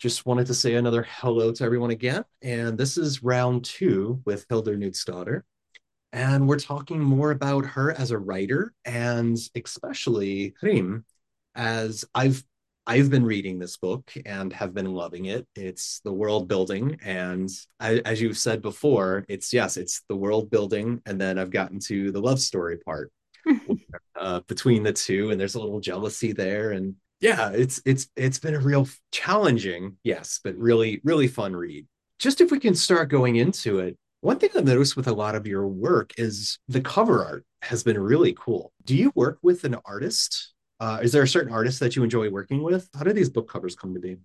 just wanted to say another hello to everyone again. And this is round two with Hildur Knútsdóttir. And we're talking more about her as a writer and especially Hrím, as I've I've been reading this book and have been loving it. It's the world building. And I, as you've said before, it's yes, it's the world building. And then I've gotten to the love story part uh, between the two. And there's a little jealousy there. And yeah, it's it's it's been a real challenging, yes, but really, really fun read. Just if we can start going into it, one thing I've noticed with a lot of your work is the cover art has been really cool. Do you work with an artist? Uh, is there a certain artist that you enjoy working with? How do these book covers come to be?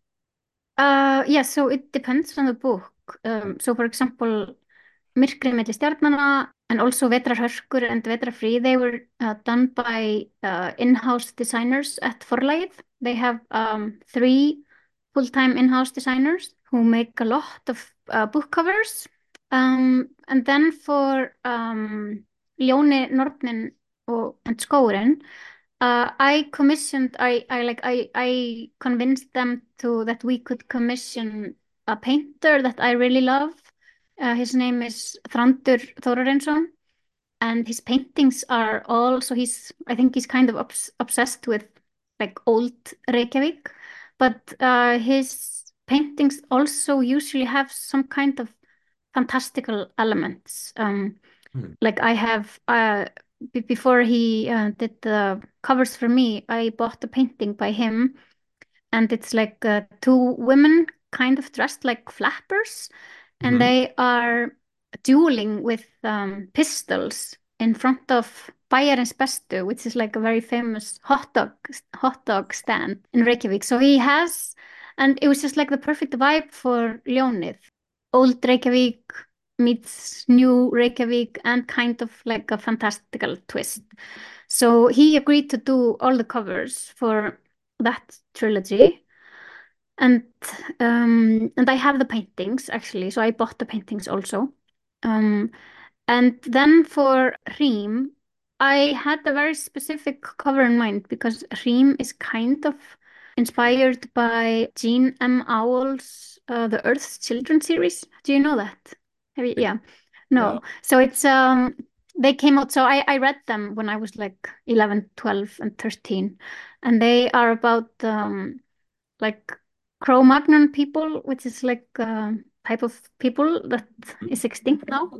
Uh, yeah, so it depends on the book. Um, so, for example, Myrkrið milli stjarnanna and also Vetrarhörkur and Vetrarfrí, they were uh, done by uh, in-house designers at Forlagið. They have um, three full-time in-house designers who make a lot of uh, book covers. Um, and then for um, Nornin og, and Skógurinn, uh, I commissioned, I, I like, I, I convinced them to that we could commission a painter that I really love. Uh, his name is Þrándur Þórarinsson, and his paintings are all, so he's, I think he's kind of obs obsessed with like old Reykjavik, but uh, his paintings also usually have some kind of fantastical elements. Um, Hmm. like I have, uh, b before he uh, did the covers for me, I bought a painting by him, and it's like uh, two women kind of dressed like flappers, and Mhm. they are dueling with um, pistols in front of Bæjarins Bestu, which is like a very famous hot dog hot dog stand in Reykjavik. So he has, and it was just like the perfect vibe for Ljónið. Old Reykjavik meets new Reykjavik and kind of like a fantastical twist. So he agreed to do all the covers for that trilogy. And um, and I have the paintings actually, so I bought the paintings also. Um, and then for Hrím, I had a very specific cover in mind because Hrím is kind of inspired by Jean M. Auel's uh, The Earth's Children series. Do you know that? Have you, yeah. No. No. So it's um they came out so I I read them when I was like 11, 12 and 13 and they are about um like Cro-Magnon people, which is like a type of people that is extinct now.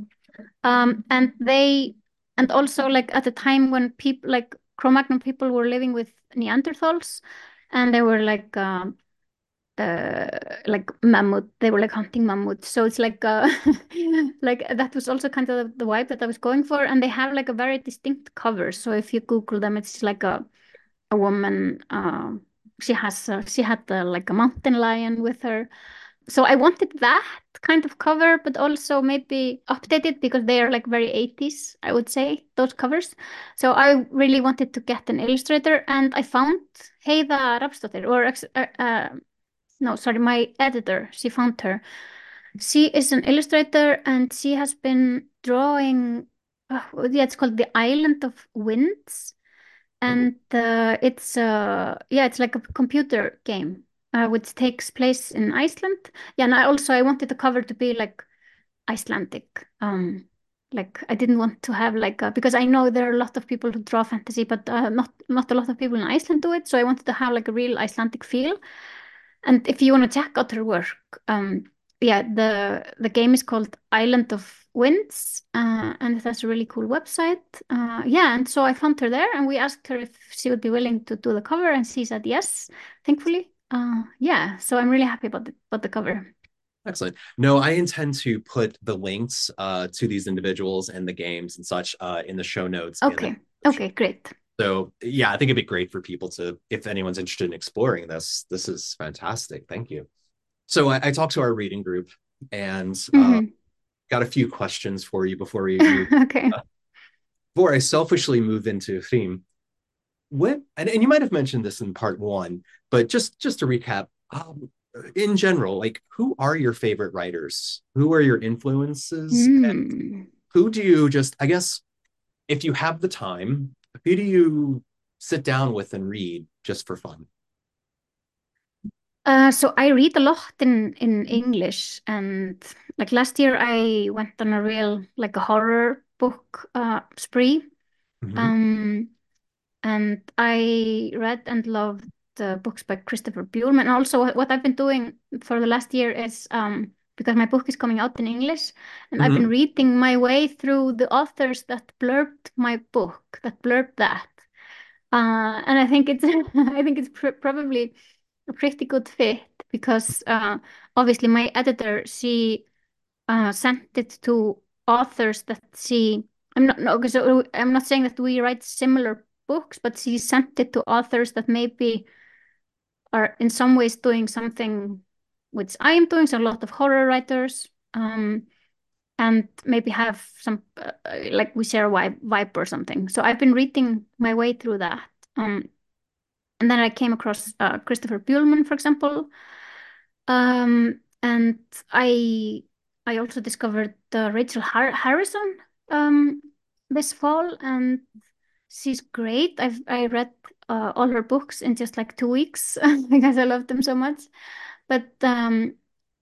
Um, and they, and also like at the time when people like Cro-Magnon people were living with Neanderthals, and they were like um, uh, like mammoth. They were like hunting mammoths. So it's like uh, like that was also kind of the vibe that I was going for. And they have like a very distinct cover. So if you Google them, it's like a a woman. Uh, she has uh, she had like a mountain lion with her. So I wanted that kind of cover, but also maybe updated because they are like very 80s, I would say, those covers. So I really wanted to get an illustrator, and I found Heiða Rafnsdóttir, or uh, uh, no, sorry, my editor. She found her. She is an illustrator, and she has been drawing. Uh, yeah, it's called The Island of Winds Oh, and uh, it's uh yeah it's like a computer game uh, which takes place in Iceland yeah and I also I wanted the cover to be like Icelandic um like I didn't want to have like a, because I know there are a lot of people who draw fantasy but uh, not not a lot of people in Iceland do it so I wanted to have like a real Icelandic feel and if you want to check out her work, um, yeah, the the game is called Island of Winds, uh, and it has a really cool website. Uh, yeah, and so I found her there, and we asked her if she would be willing to do the cover, and she said yes, thankfully. Uh, yeah, so I'm really happy about the about the cover. excellent. No, I intend to put the links uh, to these individuals and the games and such uh, in the show notes Okay, okay, great. So yeah, I think it'd be great for people to, if anyone's interested in exploring this, this is fantastic. Thank you. So I, I talked to our reading group and uh, hmm got a few questions for you before we. Okay. Uh, before I selfishly move into theme, what and, and you might have mentioned this in part one, but just just to recap, um, in general, like who are your favorite writers? Who are your influences? And Hmm. who do you just, I guess, if you have the time, who do you sit down with and read just for fun? Uh, so I read a lot in in English, and like last year I went on a real like a horror book uh spree. hmm Um, and I read and loved the books by Christopher Buehlman. And also, what, I've been doing for the last year is um because my book is coming out in English, and I've been hmm reading my way through the authors that blurbed my book, that blurbed that. Uh, and I think it's I think it's pr probably a pretty good fit because uh, obviously my editor she uh, sent it to authors that she I'm not no, so I'm not saying that we write similar books, but she sent it to authors that maybe are in some ways doing something which I am doing. So a lot of horror writers. Um, and maybe have some uh, like we share a vibe, or something. So I've been reading my way through that. Um, and then I came across uh, Christopher Buehlman, for example. Um, and I I also discovered uh, Rachel Har Harrison um, this fall, and she's great. I've I read uh, all her books in just like two weeks because I love them so much. But um,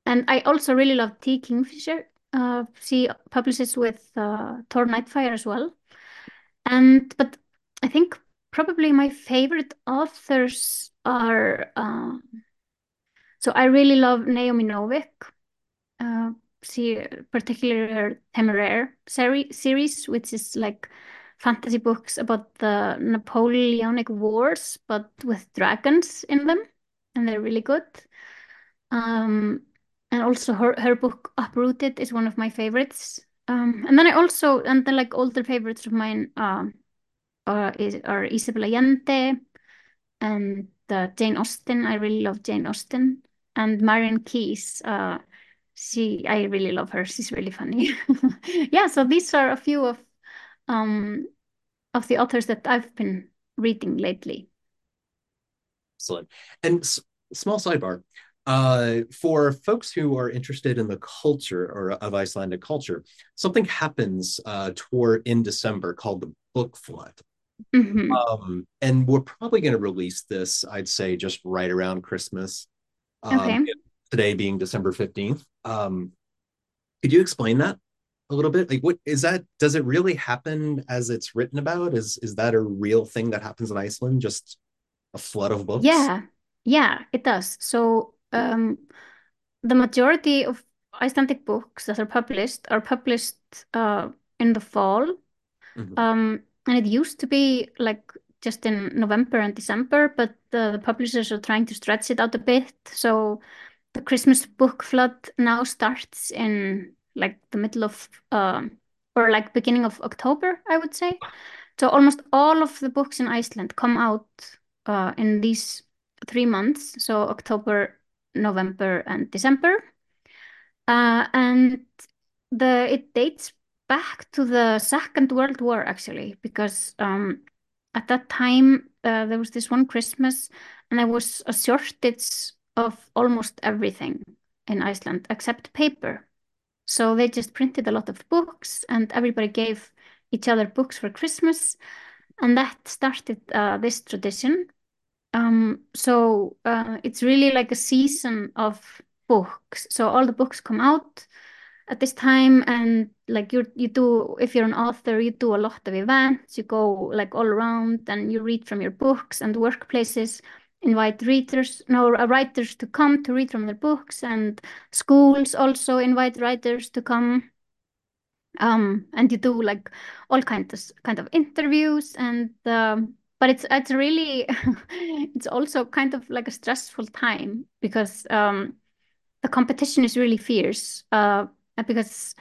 and I also really love T. Kingfisher. Uh, she publishes with uh, Tor Nightfire as well. And but I think probably my favorite authors are uh, so I really love Naomi Novik. Uh, she particularly her Temeraire seri series, which is like fantasy books about the Napoleonic Wars, but with dragons in them, and they're really good. Um, and also her her book Uprooted is one of my favorites. Um, and then I also and then like older favorites of mine um are is are Isabel Allende and uh, Jane Austen. I really love Jane Austen and Marion Keyes. Uh, she I really love her. She's really funny. Yeah, so these are a few of um of the authors that I've been reading lately. Excellent. And s- small sidebar. Uh, for folks who are interested in the culture or of Icelandic culture, something happens uh, toward in December called the book flood. hmm Um, and we're probably going to release this, I'd say, just right around Christmas. Um, Okay. today being December 15th. Um, could you explain that a little bit? Like what is that? Does it really happen as it's written about? Is is that a real thing that happens in Iceland? Just a flood of books? Yeah. Yeah, it does. So um the majority of Icelandic books that are published are published uh in the fall. Mhm. Um and it used to be like just in November and December, but uh, the publishers are trying to stretch it out a bit. So the Christmas book flood now starts in like the middle of um or like beginning of October, I would say. So almost all of the books in Iceland come out uh, in these three months, so October, November, and December. Uh, and the it dates back to the Second World War actually, because um, at that time uh, there was this one Christmas, and there was a shortage of almost everything in Iceland except paper. So they just printed a lot of books, and everybody gave each other books for Christmas, and that started uh, this tradition. Um, so uh, it's really like a season of books. So all the books come out at this time, and like you you do if you're an author, you do a lot of events. You go like all around, and you read from your books, and workplaces invite readers, no, uh, writers to come to read from their books, and schools also invite writers to come. Um, and you do like all kinds of kind of interviews and um, but it's it's really it's also kind of like a stressful time because um the competition is really fierce uh because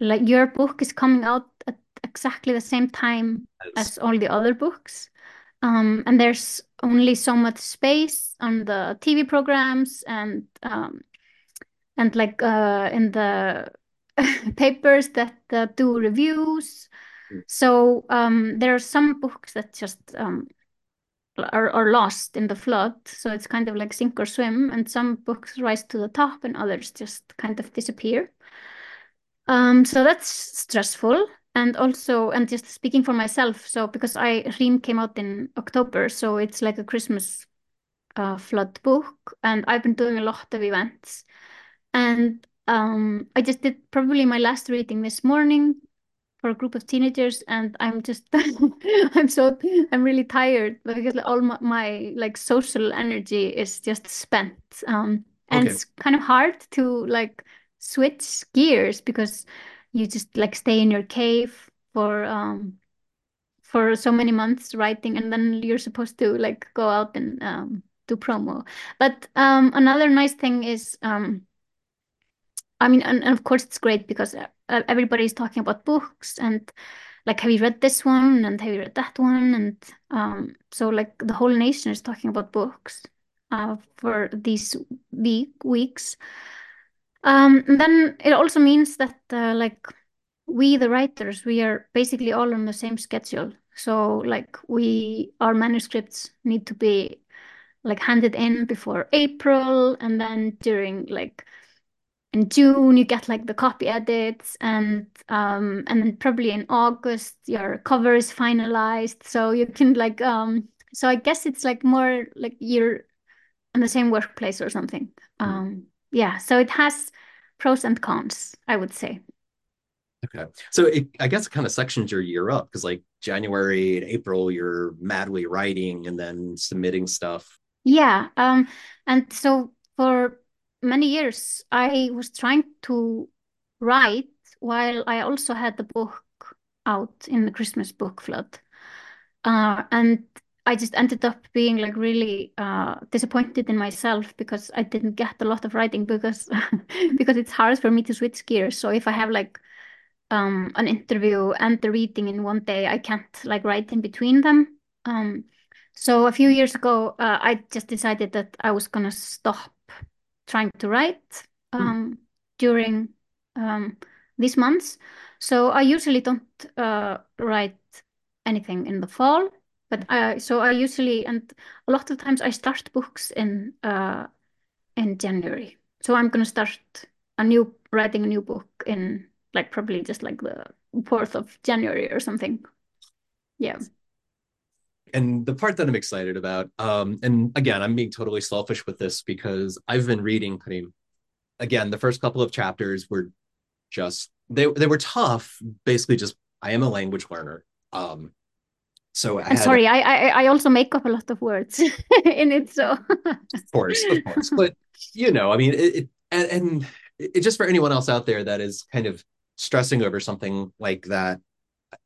like your book is coming out at exactly the same time As as all the other books um and there's only so much space on the TV programs and um and like uh in the papers that uh, do reviews. So um, there are some books that just um, are, are lost in the flood. So it's kind of like sink or swim, and some books rise to the top, and others just kind of disappear. Um, so that's stressful. And also, and just speaking for myself, so because I Hrím came out in October, so it's like a Christmas uh, flood book, and I've been doing a lot of events. And um, I just did probably my last reading this morning for a group of teenagers, and I'm just I'm so I'm really tired because all my, my like social energy is just spent. Um, and Okay. it's kind of hard to like switch gears because you just like stay in your cave for um for so many months writing, and then you're supposed to like go out and um do promo. But um another nice thing is um I mean, and, and of course it's great because uh, everybody's talking about books and like, have you read this one and have you read that one? And um, so like the whole nation is talking about books uh, for these week weeks. Um, then it also means that uh, like we the writers we are basically all on the same schedule. So like we our manuscripts need to be like handed in before April, and then during like in June you get like the copy edits and um and then probably in August your cover is finalized. So you can like um so I guess it's like more like you're in the same workplace or something. Mm, um yeah so it has pros and cons I would say Okay. So it, I guess it kind of sections your year up because like January and April, you're madly writing and then submitting stuff. yeah um and so for many years I was trying to write while I also had the book out in the Christmas book flood Uh, and I just ended up being like really uh, disappointed in myself because I didn't get a lot of writing because because it's hard for me to switch gears. So if I have like um, an interview and the reading in one day, I can't like write in between them. Um, so a few years ago, uh, I just decided that I was gonna stop trying to write Hmm. um, during um, these months. So I usually don't uh, write anything in the fall, but I so I usually and a lot of times I start books in uh, in January. So I'm gonna start a new writing a new book in like probably just like the 4th of January or something. Yeah. And the part that I'm excited about, um, and again, I'm being totally selfish with this because I've been reading Hrím. Again, the first couple of chapters were just they they were tough. Basically, just I am a language learner. Um, so I had, sorry, I I, I also make up a lot of words in it, so of course, of course, but you know, I mean, it, it and, and it, just for anyone else out there that is kind of stressing over something like that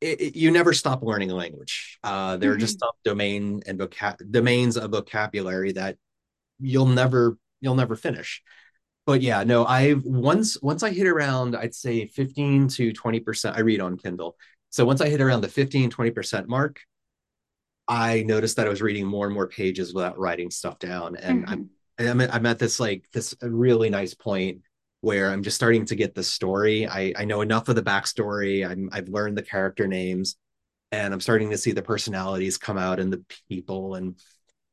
it, it, you never stop learning a language. Uh, there are just Mhm. some domain and vocab domains of vocabulary that you'll never you'll never finish. But yeah, no, I once once I hit around, I'd say 15 to 20%. I read on Kindle. So once I hit around the 15, 20% mark, I noticed that I was reading more and more pages without writing stuff down. And I'm Mhm. I'm at, I'm at this like this really nice point where I'm just starting to get the story. I, I know enough of the backstory. I'm I've learned the character names and I'm starting to see the personalities come out and the people. And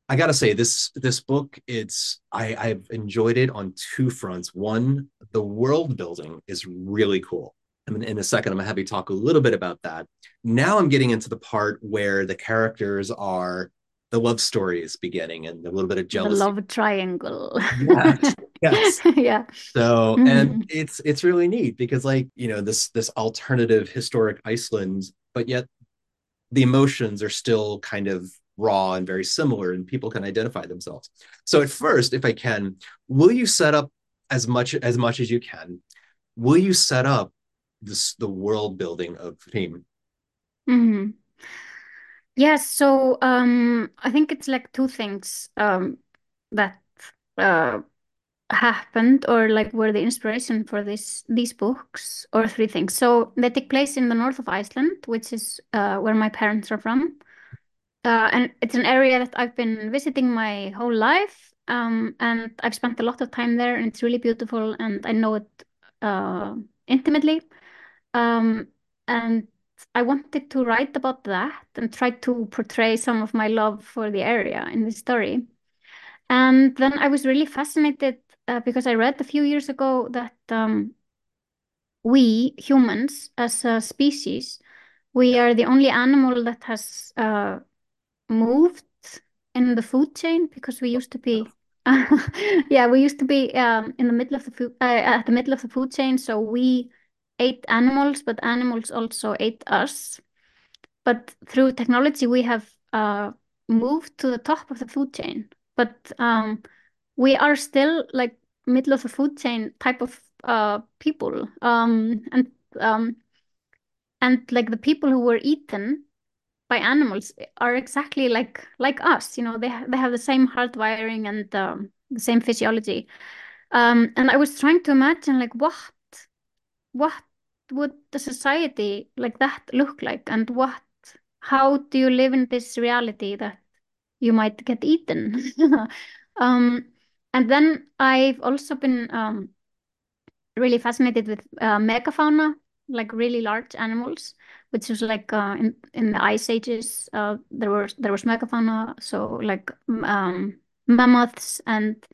I gotta say, this this book, it's I, I've enjoyed it on two fronts. One, the world building is really cool. I mean, in a second, I'm gonna have you talk a little bit about that. Now I'm getting into the part where the characters are the love story is beginning and a little bit of jealousy. The love triangle. Yes, yes. Yeah. So, and Mhm. it's it's really neat because like, you know, this this alternative historic Iceland, but yet the emotions are still kind of raw and very similar and people can identify themselves. So at first, if I can, will you set up as much as much as you can? Will you set up this the world building of Hrím? Mhm. Yes, so um I think it's like two things um that uh happened or like were the inspiration for this these books or three things. So they take place in the north of Iceland, which is uh where my parents are from. Uh and it's an area that I've been visiting my whole life. Um and I've spent a lot of time there and it's really beautiful and I know it uh intimately. Um, and I wanted to write about that and try to portray some of my love for the area in the story. And then I was really fascinated uh, because I read a few years ago that um, we humans, as a species, we are the only animal that has uh, moved in the food chain because we used to be yeah, we used to be um, in the middle of the food uh, at the middle of the food chain, so we ate animals, but animals also ate us. But through technology, we have uh, moved to the top of the food chain. But um, we are still like middle of the food chain type of uh, people, um, and um, and like the people who were eaten by animals are exactly like like us. You know, they ha they have the same heart wiring and um, the same physiology. Um, and I was trying to imagine like what what would the society like that look like, and what how do you live in this reality that you might get eaten? um, and then I've also been um, really fascinated with uh, megafauna, like really large animals, which was like uh, in in the ice ages uh, there was there was megafauna, so like um, mammoths and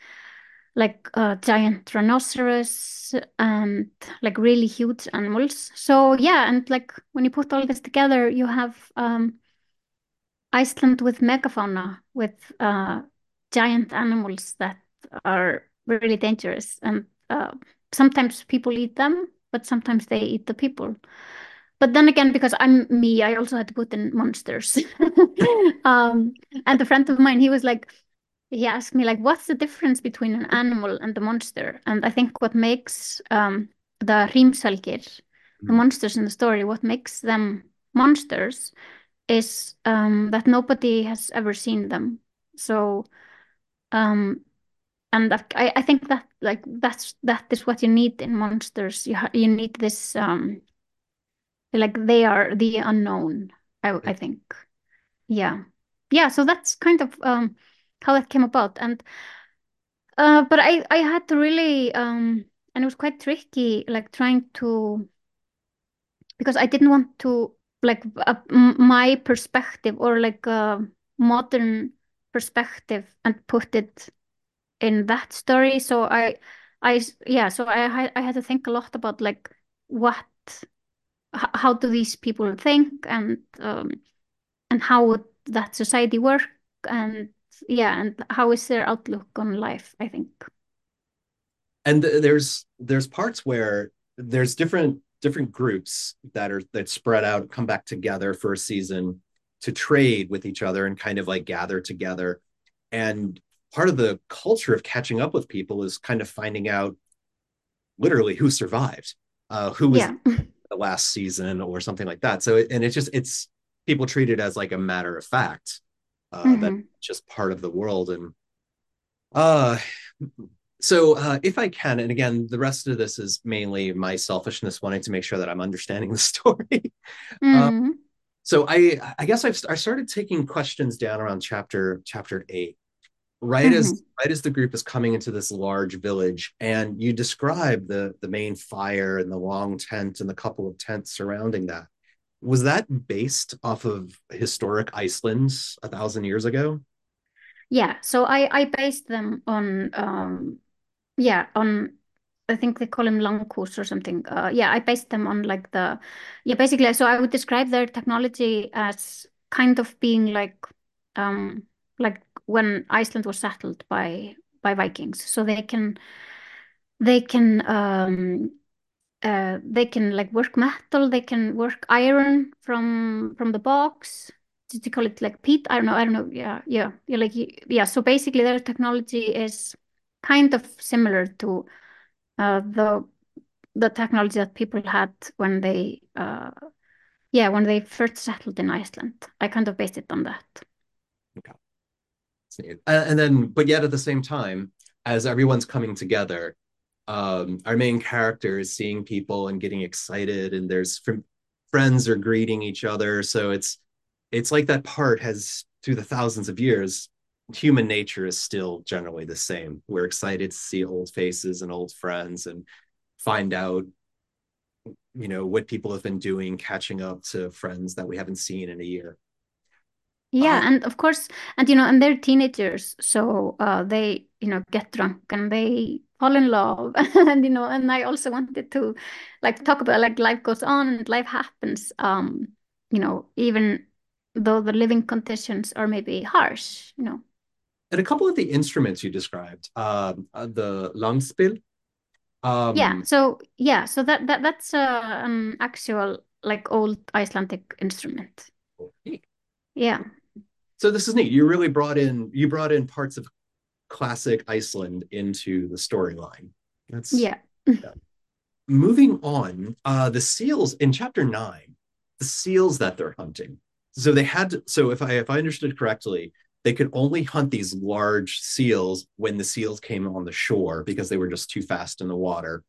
like uh, giant rhinoceros and like really huge animals. So yeah, and like when you put all this together, you have um, Iceland with megafauna, with uh, giant animals that are really dangerous, and uh, sometimes people eat them, but sometimes they eat the people. But then again, because I'm me, I also had to put in monsters. um, and a friend of mine, he was like, he asked me like, what's the difference between an animal and a monster? And I think what makes um, the Hrímshelgir, the Mhm. monsters in the story, what makes them monsters is um, that nobody has ever seen them. So, um, and I, I think that like that's that is what you need in monsters. You ha you need this um, like they are the unknown. I I think, yeah, yeah. So that's kind of um, how that came about, and uh, but I I had to really um, and it was quite tricky, like trying to because I didn't want to like uh, my perspective or like a modern perspective and put it in that story. So I, I yeah, so I I had to think a lot about like what how do these people think and um, and how would that society work and yeah, and how is their outlook on life, I think. And there's there's parts where there's different different groups that are that spread out, come back together for a season to trade with each other and kind of like gather together. And part of the culture of catching up with people is kind of finding out literally who survived, uh, who was Yeah. the last season or something like that. So, and it's just it's people treat it as like a matter of fact uh, that's hmm just part of the world. And uh, so, uh, if I can, and again, the rest of this is mainly my selfishness wanting to make sure that I'm understanding the story. uh, hmm so, I I guess I've I started taking questions down around chapter chapter eight. Right as hmm right as the group is coming into this large village and you describe the the main fire and the long tent and the couple of tents surrounding that was that based off of historic iceland a thousand years ago Yeah. So I I based them on um yeah on I think they call him Langkurs or something. Uh, yeah, I based them on like the yeah basically. So I would describe their technology as kind of being like um like when Iceland was settled by by Vikings. So they can they can um uh they can like work metal. They can work iron from from the box. Did you call it like peat? I don't know. I don't know. Yeah, yeah, yeah. Like yeah. So basically, their technology is kind of similar to uh, the the technology that people had when they uh, yeah when they first settled in Iceland. I kind of based it on that. okay. and then but yet at the same time as everyone's coming together um our main character is seeing people and getting excited and there's friends are greeting each other. So it's it's like that part has through the thousands of years human nature is still generally the same. We're excited to see old faces and old friends and find out you know what people have been doing catching up to friends that we haven't seen in a year. Yeah, oh and of course, and you know, and they're teenagers, so uh, they you know get drunk and they fall in love, and you know, and I also wanted to like talk about like life goes on and life happens, um, you know, even though the living conditions are maybe harsh, you know. And a couple of the instruments you described, um, uh, the langspill. Yeah, Um, so yeah, so that that that's uh, an actual like old Icelandic instrument. Yeah. so this is neat. You really brought in you brought in parts of classic Iceland into the storyline. That's Yeah. yeah. moving on. Uh, the seals in chapter nine, the seals that they're hunting. So they had to, so if I if I understood correctly, they could only hunt these large seals when the seals came on the shore because they were just too fast in the water.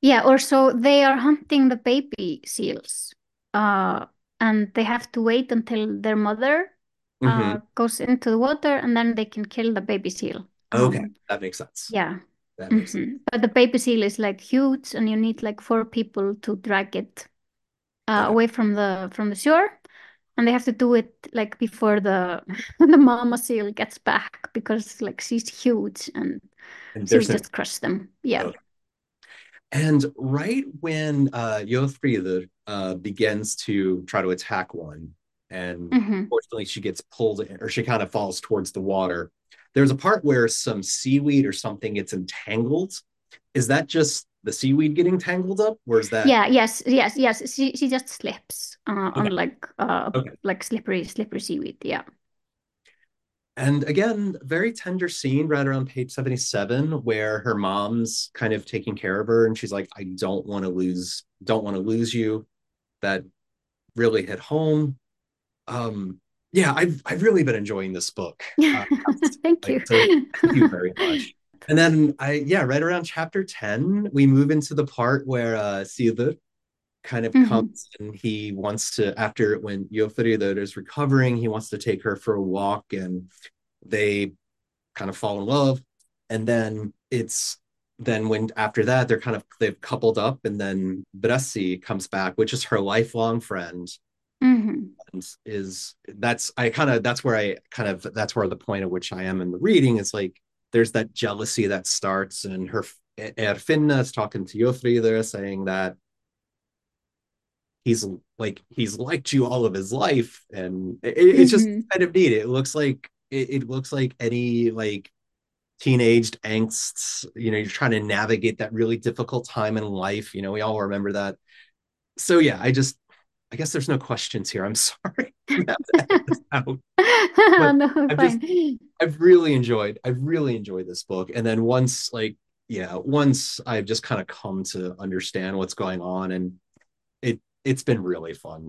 Yeah, or so they are hunting the baby seals. Uh, and they have to wait until their mother uh Mhm. goes into the water and then they can kill the baby seal. Okay, Um, that makes sense. yeah. That makes sense. hmm But the baby seal is like huge and you need like four people to drag it uh, away from the from the shore. And they have to do it like before the the mama seal gets back because like she's huge and And she will there's no just crush them. Yeah. okay. And right when uh Jofrid uh begins to try to attack one, and hmm fortunately she gets pulled in, or she kind of falls towards the water. There's a part where some seaweed or something gets entangled. Is that just the seaweed getting tangled up, or is that Yeah, yes, yes, yes. She she just slips uh, on like uh Okay. like slippery slippery seaweed. Yeah. And again, very tender scene right around page 77 where her mom's kind of taking care of her and she's like, I don't want to lose, don't want to lose you. That really hit home. Um, yeah, I've I've really been enjoying this book. Uh, Thank like, you. so thank you very much. And then I yeah, right around chapter 10, we move into the part where uh Silver kind of hmm comes and he wants to after when Jofrid is recovering, he wants to take her for a walk and they kind of fall in love. And then it's then when after that they're kind of they've coupled up and then Bressi comes back, which is her lifelong friend hmm is that's I kind of that's where I kind of that's where the point at which I am in the reading is like there's that jealousy that starts and her Erfinna is talking to Jofrid saying that he's like he's liked you all of his life and it, it's just hmm kind of neat. It looks like it, it looks like any like teenaged angst you know you're trying to navigate that really difficult time in life you know we all remember that. So yeah i just i guess there's no questions here. I'm sorry. We have to edit this out. No, i've just i've really enjoyed i've really enjoyed this book. And then once like yeah once i've just kind of come to understand what's going on and it it's been really fun